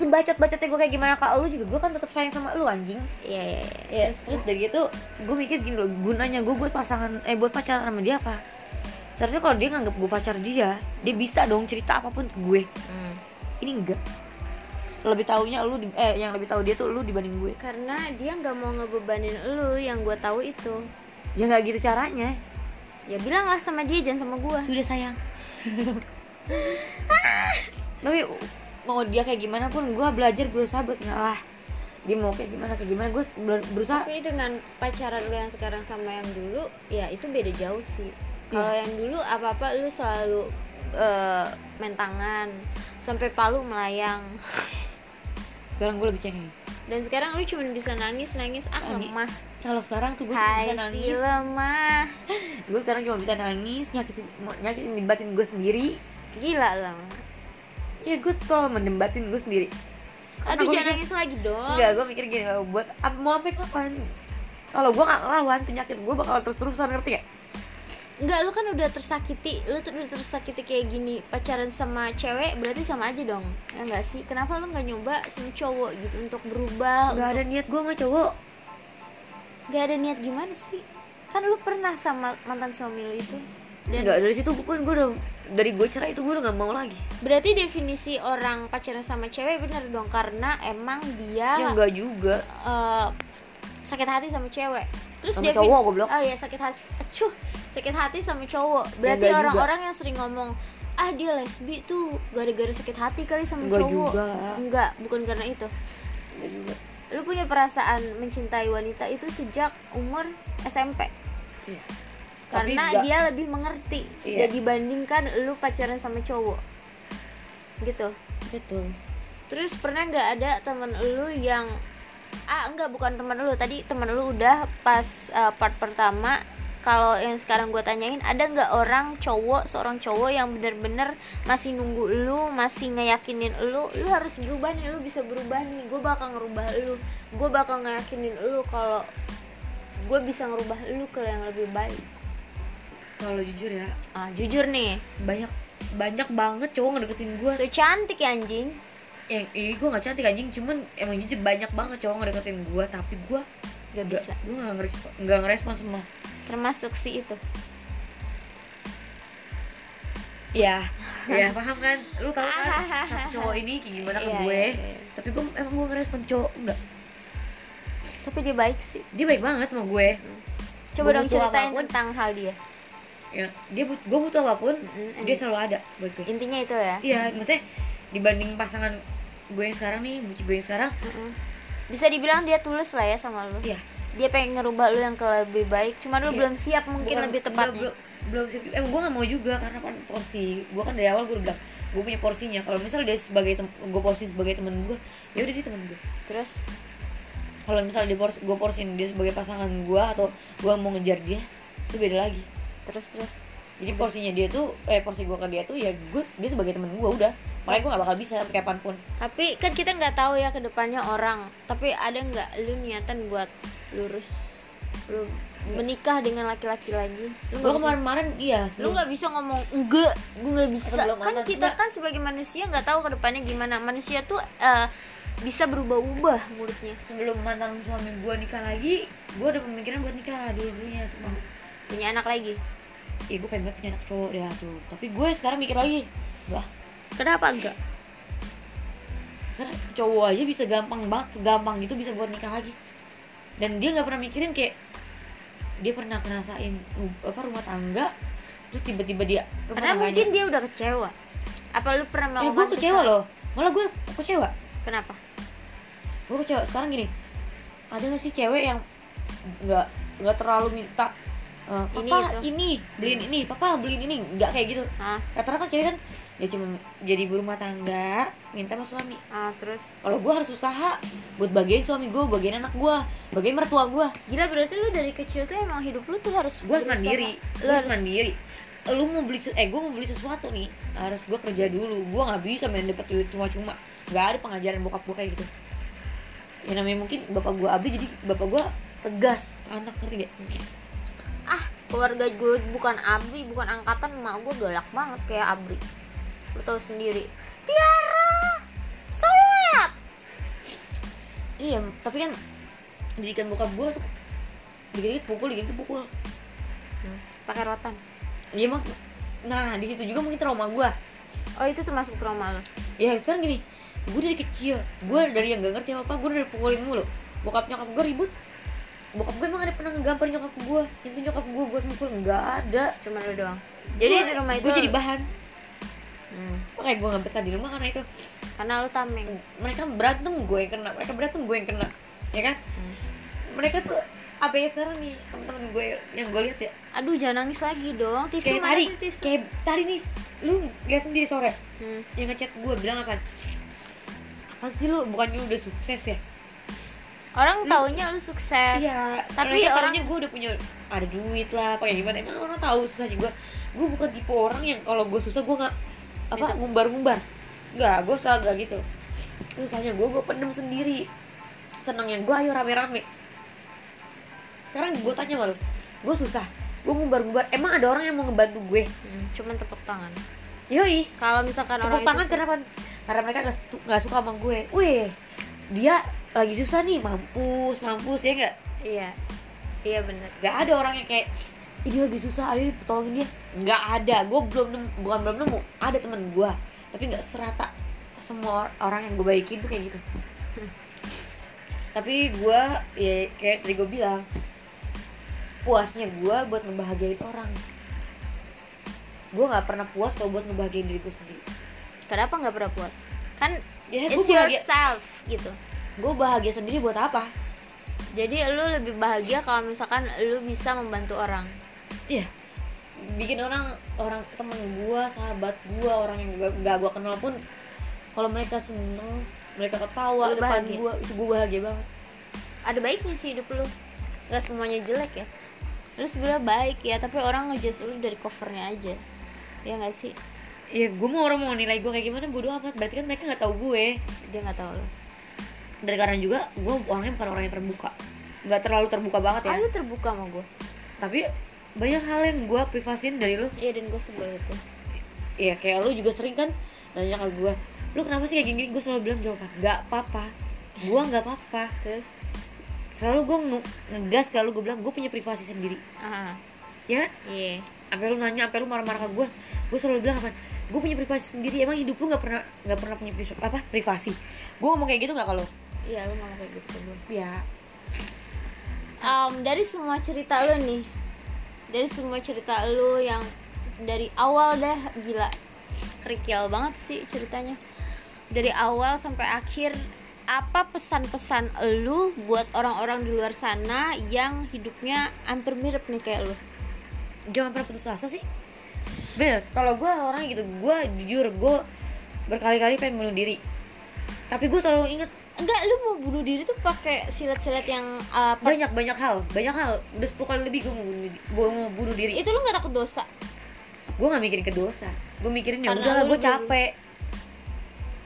se sebacot bacotnya gue kayak gimana kak? Lu juga gue kan tetap sayang sama lu anjing. Iya iya ya terus dari itu gue mikir gini loh gunanya gue buat pasangan eh buat pacaran sama dia apa? Seharusnya kalau dia nganggap gue pacar dia dia bisa dong cerita apa pun ke gue. Hmm. ini enggak. Lebih taunya lu di- eh yang lebih tahu dia tuh lu dibanding gue. Karena dia nggak mau ngebebanin lu yang gue tahu itu. ya nggak gitu caranya. Ya bilanglah sama dia jangan sama gue. sudah sayang. Tapi mau dia kayak gimana pun gue belajar berusaha buat ngalah dia mau kayak gimana kayak gimana gue berusaha Tapi dengan pacaran lu yang sekarang sama yang dulu, ya itu beda jauh sih. Kalau yang dulu apa-apa lu selalu eh, main tangan sampai palu melayang. sekarang gue lebih cengeng Dan sekarang lu cuma bisa nangis nangis ah Nangis. lemah. kalau sekarang tuh gue cuma bisa si nangis lemah. gue sekarang cuma bisa nangis nyakitin nyakitin di batin gue sendiri Gila lemah. Ya gue selalu mendembatin gue sendiri Aduh gua jangan mikir- nangis lagi dong. enggak gue mikir gini "Oh, buat mau sampai kapan kalau gue gak ngelawan penyakit gue bakal terus terusan ngerti ya Enggak, lu kan udah tersakiti, lu tuh udah tersakiti kayak gini pacaran sama cewek berarti sama aja dong, ya enggak sih? Kenapa lu nggak nyoba sama cowok gitu untuk berubah? gak ada niat gue sama cowok Gak ada niat gimana sih? Kan lu pernah sama mantan suami lu itu dan Enggak dari situ gue gue udah dari gue cerai itu gue udah gak mau lagi berarti definisi orang pacaran sama cewek bener dong karena emang dia ya enggak juga eh, sakit hati sama cewek terus Sama cowok, goblok. oh iya sakit hati acuh sakit hati sama cowok berarti enggak juga. orang-orang yang sering ngomong ah dia lesbi tuh gara-gara sakit hati kali sama Enggak cowok juga lah. enggak bukan karena itu enggak juga lu punya perasaan mencintai wanita itu sejak umur SMP Iya. Tapi karena enggak- dia lebih mengerti. Iya. dan dibandingkan lu pacaran sama cowok. Gitu. Betul. Terus pernah nggak ada temen lu yang ah enggak bukan temen lu. Tadi temen lu udah pas uh, part pertama. Kalau yang sekarang gue tanyain ada nggak orang cowok seorang cowok yang bener-bener masih nunggu lu masih ngeyakinin lu? Lu harus berubah nih lu bisa berubah nih. Gue bakal ngerubah lu. Gue bakal ngeyakinin lu kalau gue bisa ngerubah lu ke yang lebih baik kalau jujur ya. Ah jujur nih. Banyak banyak banget cowok ngedeketin gue so cantik ya anjing. Yang eh, gue gak cantik anjing. Cuman emang jujur banyak banget cowok ngedeketin gue tapi gue gak bisa. gue gak ngerespon nggak ngerespon semua. Termasuk si itu. Ya ya paham kan? Lu tau kan? Satu cowok ini kayak gimana ke Iya, gue iya, iya. tapi gue emang gue ngerespon cowok enggak tapi dia baik sih. Dia baik banget sama gue. Coba Gua dong ceritain apa pun. tentang hal dia ya. Dia but gue butuh apa pun Mm-mm. dia selalu ada buat gue intinya itu ya. Iya maksudnya dibanding pasangan gue yang sekarang nih buci gue yang sekarang Mm-mm. bisa dibilang dia tulus lah ya sama lu. Iya. Dia pengen ngerubah lu yang ke lebih baik cuma lu Iya. belum siap mungkin Bukan- lebih tepatnya. belum belum siap- emang gue gak mau juga karena kan porsi gue kan dari awal gue udah bilang gue punya porsinya. Kalau misal dia sebagai tem gue porsi sebagai temen gue ya udah dia temen gue terus? Kalau misal dia porsi gue porsiin dia sebagai pasangan gue atau gue mau ngejar dia itu beda lagi terus terus. Jadi porsinya dia tuh eh porsi gue ke dia tuh ya gue dia sebagai temen gue udah. Makanya gue gak bakal bisa sampai kapan pun. Tapi kan kita nggak tahu ya ke depannya orang. Tapi ada nggak lu niatan buat lurus? Lu menikah dengan laki-laki lagi? Lu gue kemarin-kemarin iya lu nggak bisa ngomong enggak gue nggak bisa. kan kita enggak. kan sebagai manusia nggak tahu ke depannya gimana. Manusia tuh eh, bisa berubah-ubah mulutnya. Sebelum mantan suami gue nikah lagi gue udah pemikiran buat nikah. Dulu dulunya cuma punya anak lagi. Ih gue pengen banget punya anak cowok deh tuh. Tapi gue sekarang mikir lagi Wah kenapa enggak? sekarang cowok aja bisa gampang banget Segampang itu bisa buat nikah lagi. Dan dia gak pernah mikirin kayak Dia pernah ngerasain apa rumah tangga Terus tiba-tiba dia karena mungkin dia udah kecewa. Apa lu pernah Eh melakukan gue kecewa loh. Malah gue kecewa. Kenapa? Gue kecewa. Sekarang gini Ada gak sih cewek yang Gak, nggak terlalu minta eh, Ini Papa itu. ini Beliin ini. Papa beliin ini. Gak kayak gitu. Ah Rata-rata cewek kan Ya cuma jadi ibu rumah tangga Minta sama suami. Ah terus? Kalau gue harus usaha buat bagian suami gue bagian anak gue bagian mertua gue gila berarti lu dari kecil tuh emang hidup lu tuh harus gue harus mandiri. Lu harus mandiri. Lu mau beli eh gue mau beli sesuatu nih harus gue kerja dulu. Gue nggak bisa main dapat duit cuma-cuma. Nggak ada pengajaran bokap gue kayak gitu. Ya namanya mungkin bapak gue abdi jadi bapak gue tegas ke anak ngerti gak ah keluarga gue bukan abri bukan angkatan emak gue galak banget kayak abri. Lu tahu sendiri. Tiara sholat iya tapi kan didikan bokap gue tuh dikit-dikit pukul dikit-dikit pukul. Pakai rotan. Iya mak. Nah di situ juga mungkin trauma gue. Oh itu termasuk trauma lo ya sekarang gini. Gue dari kecil gue dari yang gak ngerti apa gue dari pukulin mulu. Bokap nyokap gue ribut bokap gue emang ada pernah ngegampar nyokap gue. Nyentuh nyokap gue buat mukul nggak ada. Cuma lu doang. Jadi Gua- di rumah itu gue jadi bahan. Hmm, makanya gue nggak betah di rumah karena itu. Karena lu tameng. Mereka berantem gue yang kena. Mereka berantem gue yang kena. Ya kan? Hmm. mereka tuh apa ya sekarang nih teman-teman gue yang gue lihat ya. Aduh jangan nangis lagi dong. Tisu kayak sih tisu? kayak tadi nih lu lihat sendiri sore. Hmm. yang ngechat gue bilang apa? Apa sih lu? Bukannya lu udah sukses ya orang taunya lu sukses Iya, Tapi tapi orang- orangnya gue udah punya ada duit lah, apa kayak gimana? Emang orang tahu susahnya gue. Gue bukan tipe orang yang kalau gue susah gue nggak apa Minta. ngumbar-ngumbar. Nggak, gue salah nggak gitu. Susahnya gue gue pendem sendiri. Senangnya gue ayo rame-rame. Sekarang gue tanya malu, gue susah, gue ngumbar-ngumbar. Emang ada orang yang mau ngebantu gue? Hmm, cuman tepuk tangan Yoi, kalau misalkan orang tepuk tangan itu kenapa? Karena mereka nggak su- nggak suka sama gue. Wih, dia lagi susah nih, mampus, mampus ya nggak? iya. Iya bener. Gak ada orang yang kayak ini lagi susah ayo tolongin dia. Nggak ada. Gue belum nemu, bukan belum nemu ada temen gue tapi nggak serata semua orang yang gue baikin tuh kayak gitu. Tapi gue ya kayak tadi gue bilang puasnya gue buat ngebahagiain orang. Gue nggak pernah puas kalau buat ngebahagiain diri gue sendiri. Kenapa nggak pernah puas? Kan ya it's yourself gitu gue bahagia sendiri buat apa jadi lu lebih bahagia kalau misalkan lu bisa membantu orang Iya. Bikin orang orang temen gua, sahabat gua, orang yang gak, gak gua kenal pun kalau mereka seneng, mereka ketawa Lu depan gua, itu gua bahagia banget. ada baiknya sih hidup lu nggak semuanya jelek ya lu sebenarnya baik ya tapi orang ngejudge lu dari covernya aja ya nggak sih Iya, gua mau orang mau nilai gua kayak gimana bodo amat. Berarti kan mereka nggak tahu gue. dia nggak tahu lu Dan karena juga gua orangnya bukan orang yang terbuka. nggak terlalu terbuka banget ya. ah, lu terbuka sama gue Tapi banyak hal yang gua privasin dari lu. iya dan gue sebel itu Iya, kayak lu juga sering kan nanya ke gua, "Lu kenapa sih kayak gini?" Gua selalu bilang jawaban, "Nggak apa-apa." Gua nggak apa-apa. terus Selalu gua nge- ngegas kalau gua bilang gua punya privasi sendiri. ah Ya, iya sampai lu nanya sampai lu marah-marah ke gue gue selalu bilang apa gue punya privasi sendiri emang hidup lu nggak pernah nggak pernah punya pri- apa privasi gue ngomong kayak gitu nggak kalau iya lu ngomong kayak gitu gue ya um, dari semua cerita lu nih dari semua cerita lu yang dari awal dah gila kerikil banget sih ceritanya. Dari awal sampai akhir apa pesan-pesan lu buat orang-orang di luar sana yang hidupnya hampir mirip nih kayak lu? Jangan pernah putus asa sih. Bener kalau gue orang gitu gue jujur gue berkali-kali pengen bunuh diri. Tapi gue selalu inget enggak lu mau bunuh diri tuh pakai silet-silet yang uh, banyak banyak hal banyak hal. Udah 10 kali lebih gue mau bunuh diri gue mau bunuh diri. Itu lu nggak takut dosa? Gue nggak mikirin ke dosa. Gue mikirin ya udahlah gue capek.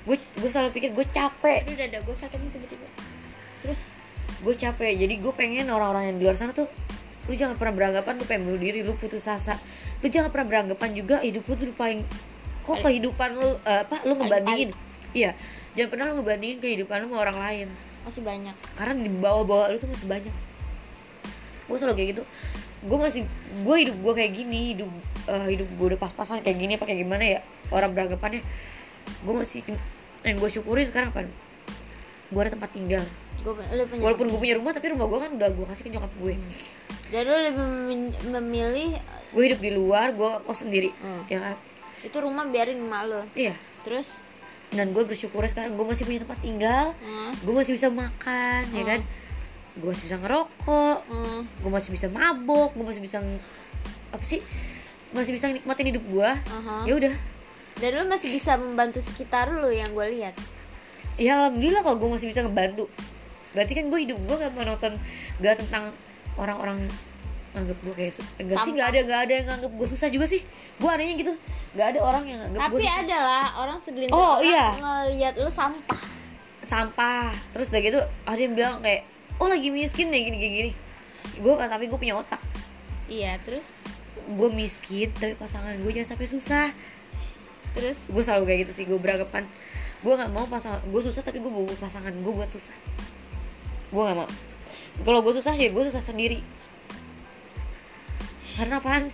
Gue gue selalu pikir gue capek. Aduh dada gue sakit nih tiba-tiba. Terus? Gue capek. Jadi gue pengen orang-orang yang di luar sana tuh lu jangan pernah beranggapan lu pengen bunuh diri lu putus asa. Lu jangan pernah beranggapan juga hidup lu tuh paling kok kehidupan lu eh, apa lu ngebandingin? iya jangan pernah lu ngebandingin kehidupan lu sama orang lain. Masih banyak. Karena di bawah-bawah lu tuh masih banyak. Gue selalu kayak gitu. Gue masih gue hidup gue kayak gini hidup eh, hidup gue udah pas-pasan kayak gini apa kayak gimana ya orang beranggapannya. Gue masih yang gue syukuri sekarang apa? Gue ada tempat tinggal. Punya walaupun gue punya rumah tapi rumah gue kan udah gue kasih ke nyokap gue. Jadi lu lebih memilih gue hidup di luar gue kos sendiri. Hmm. ya kan? Itu rumah biarin emak lu. Iya. Terus dan gue bersyukur sekarang gue masih punya tempat tinggal. Hmm, gue masih bisa makan ya Hmm. kan? Gue masih bisa ngerokok. Hmm, gue masih bisa mabok gue masih bisa apa sih? Masih bisa nikmatin hidup gue aha. ya udah. Dan lu masih bisa membantu sekitar lu yang gue lihat. Ya alhamdulillah kalau gue masih bisa ngebantu. Berarti kan gue hidup gue gak monoton gak tentang orang-orang nganggap gue kayak enggak sih nggak ada nggak ada yang nganggap gue susah juga sih. Gue adanya gitu. Nggak ada orang yang nganggap gue tapi susah. ada lah orang segelintir Oh, orang iya. ngelihat lu sampah. Sampah. Terus udah gitu ada yang bilang kayak oh lagi miskin nih gini gini, gini. gue tapi gue punya otak. Iya terus? Gue miskin tapi pasangan gue jangan sampai susah. Terus? Gue selalu kayak gitu sih gue beranggapan gue nggak mau pasangan gue susah tapi gue bawa pasangan gue buat susah. Gue nggak mau. Kalau gue susah ya gue susah sendiri karena apaan?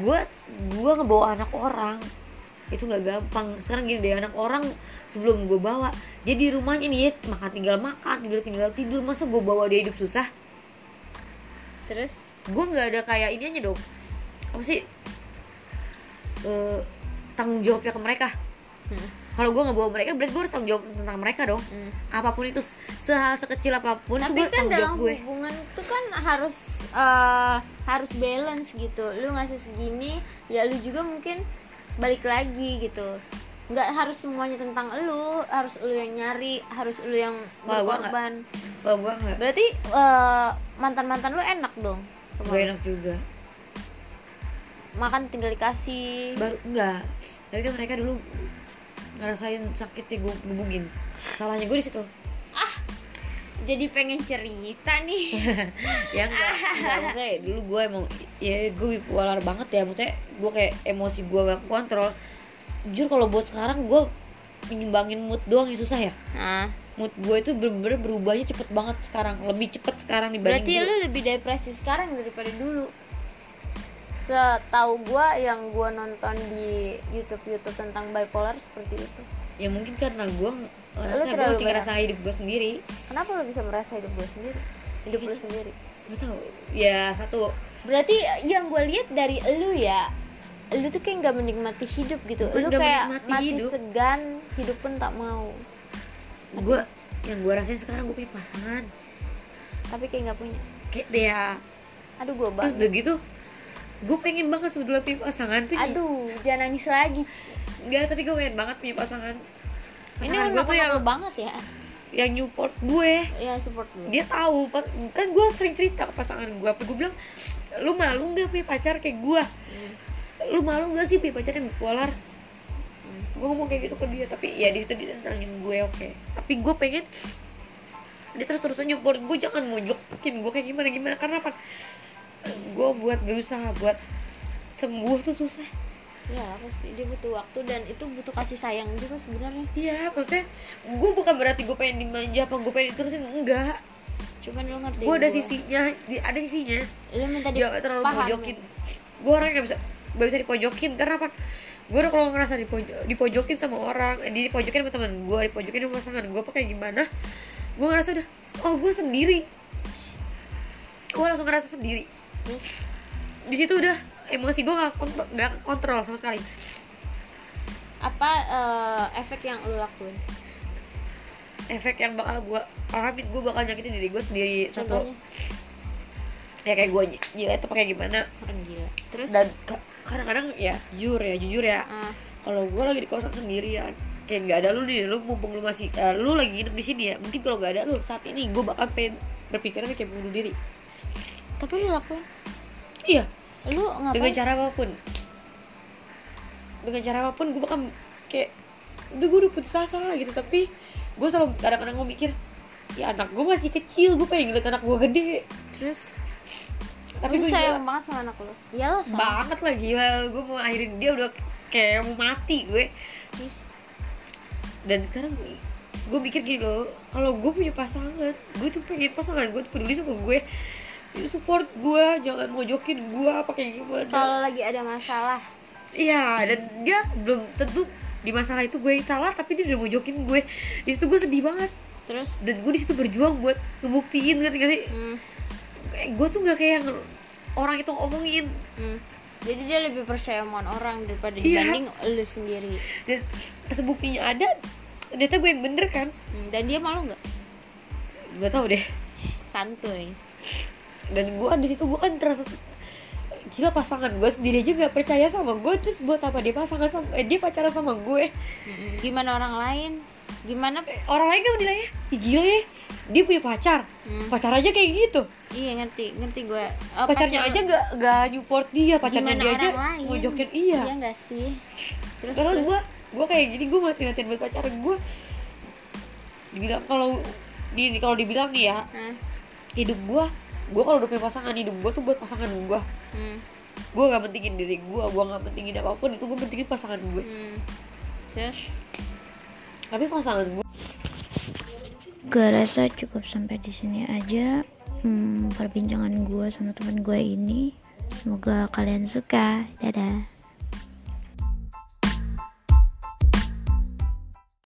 Gue gue ngebawa anak orang. Itu nggak gampang. Sekarang gini deh anak orang sebelum gue bawa dia di rumahnya nih ya makan tinggal makan tidur tinggal tidur. Masa gue bawa dia hidup susah? Terus? Gue nggak ada kayak ini aja dong. Apa sih? Eh, tanggung jawabnya ke mereka. Hmm, kalau gue nggak bawa mereka berarti gue harus tanggung jawab tentang mereka dong. Hmm. apa pun itu sehal sekecil apa pun itu tapi gue kan tanggung dalam gue. hubungan itu kan harus eh, harus balance gitu. Lu ngasih segini ya lu juga mungkin balik lagi gitu. Nggak harus semuanya tentang lu harus lu yang nyari harus lu yang Wah, gua berkorban. Gue nggak. Berarti mantan mantan lu enak dong gue enak juga. Makan tinggal dikasih. Baru enggak tapi kan mereka dulu ngerasain sakitnya gue gebugin salahnya gue di situ. Jadi pengen cerita nih. Ya enggak enggak maksudnya dulu gue emang ya gue bipolar banget ya maksudnya gue kayak emosi gue gak kontrol. Jujur kalau buat sekarang gue nyimbangin mood doang yang susah ya. Nah mood gue itu bener-bener berubahnya cepet banget sekarang lebih cepet sekarang dibanding berarti dulu. lu lebih depresi sekarang daripada dulu setahu gue yang gue nonton di YouTube YouTube tentang bipolar seperti itu. Ya mungkin karena gue ngerasa gue masih ngerasa hidup gue sendiri. Kenapa lo bisa merasa hidup gue sendiri? Hidup lo sendiri. Gak tau ya satu. Berarti yang gue lihat dari lu ya lu tuh kayak nggak menikmati hidup gitu. Bukan lu kayak mati hidup. segan hidup pun tak mau. Gue yang gue rasain sekarang gue punya pasangan. Tapi kayak nggak punya. Kayak dia aduh gue terus banget udah gitu gue pengen banget sebetulnya punya pasangan tuh aduh jangan nangis lagi. Enggak, tapi gue pengen banget punya pasangan. Ini pasangan gue tuh yang banget ya. yang support gue. Ya support lu dia tahu kan gue sering cerita ke pasangan gue apa gue bilang lu malu nggak punya pacar kayak gue Hmm. lu malu nggak sih punya pacar yang bipolar? Hmm. gue ngomong kayak gitu ke dia tapi ya di situ dia nantangin gue oke. Tapi gue pengen dia terus terusan nyupport gue jangan mojokin gue kayak gimana gimana karena apa gue buat berusaha buat sembuh tuh susah. Ya pasti dia butuh waktu dan itu butuh kasih sayang juga sebenarnya. Iya maksudnya gue bukan berarti gue pengen dimanja apa gue pengen diterusin enggak. Cuman lu ngerti gue ada sisinya di- ada sisinya. Lu minta jangan terlalu pojokin. gue orang gak bisa gak bisa dipojokin karena apa? Gue udah kalau ngerasa dipojo, dipojokin sama orang eh, dipojokin sama teman gue dipojokin sama pasangan gue apa kayak gimana gue ngerasa udah oh gue sendiri. Gue langsung ngerasa sendiri terus di situ udah emosi gue gak kontrol, gak kontrol sama sekali. Apa eh, efek yang lu lakuin? Efek yang bakal gue alamin gue bakal nyakitin diri gue sendiri satu. Ya kayak gue jilat itu kayak gimana. Orang gila. Terus? Dan ka- kadang-kadang ya jujur ya jujur ya. Ah, kalau gue lagi di kosan sendirian kayak nggak ada lu nih lu mumpung lu masih eh, lu lagi nginep di sini ya mungkin kalau nggak ada lu saat ini gue bakal pengen berpikiran kayak bunuh diri tapi lu lakuin. Iya. Lu dengan ngapain cara apa pun. Dengan cara apa pun gue bakal kayak udah gue udah putus asa lah gitu. Tapi gue selalu kadang-kadang gue mikir ya anak gue masih kecil gue pengen ngeliat anak gue gede. Terus? Tapi gue sayang banget sama anak lu? Lo sayang. Banget lah gila. Gue mau akhirin dia udah kayak mau mati gue. Terus? Dan sekarang gue mikir gini loh kalau gue punya pasangan gue tuh pengen pasangan gue tuh peduli sama gue support gue jangan mojokin gue apa kayak gimana? Kalau lagi ada masalah. Iya dan dia belum tentu di masalah itu gue yang salah tapi dia udah mojokin gue. Di situ gue sedih banget. Terus? Dan gue di situ berjuang buat ngebuktiin ngerti gak sih? Hmm, gue tuh nggak kayak yang orang itu ngomongin. Hmm. jadi dia lebih percaya omongan orang daripada Iya. dibanding lu sendiri. Dan pas buktinya ada ternyata gue yang bener kan? Hmm, dan dia malu nggak? Gue tau deh. Santuy dan gue di situ gue kan terasa gila pasangan gue sendiri aja gak percaya sama gue terus buat apa dia pasangan sama eh, dia pacaran sama gue gimana orang lain? Gimana? Orang lain kan menilai "Ih, gila ya dia punya pacar. Hmm. pacar aja kayak gitu. Iya ngerti ngerti gue Eh, pacarnya pacar- aja gak gak nyupport dia pacarnya gimana dia aja lain? mojokin iya. Iya nggak sih? Terus karena terus? gue gue kayak gini gue mati matiin buat pacar gue dibilang kalau di kalau dibilang nih ya Hah? hidup gue gue kalau udah punya pasangan hidup gue tuh buat pasangan gue Hmm, gue gak pentingin diri gue gue gak pentingin apa pun itu gue pentingin pasangan gue hmm. terus tapi pasangan gue Gue rasa cukup sampai di sini aja hmm, perbincangan gue sama teman gue ini. Semoga kalian suka. Dadah.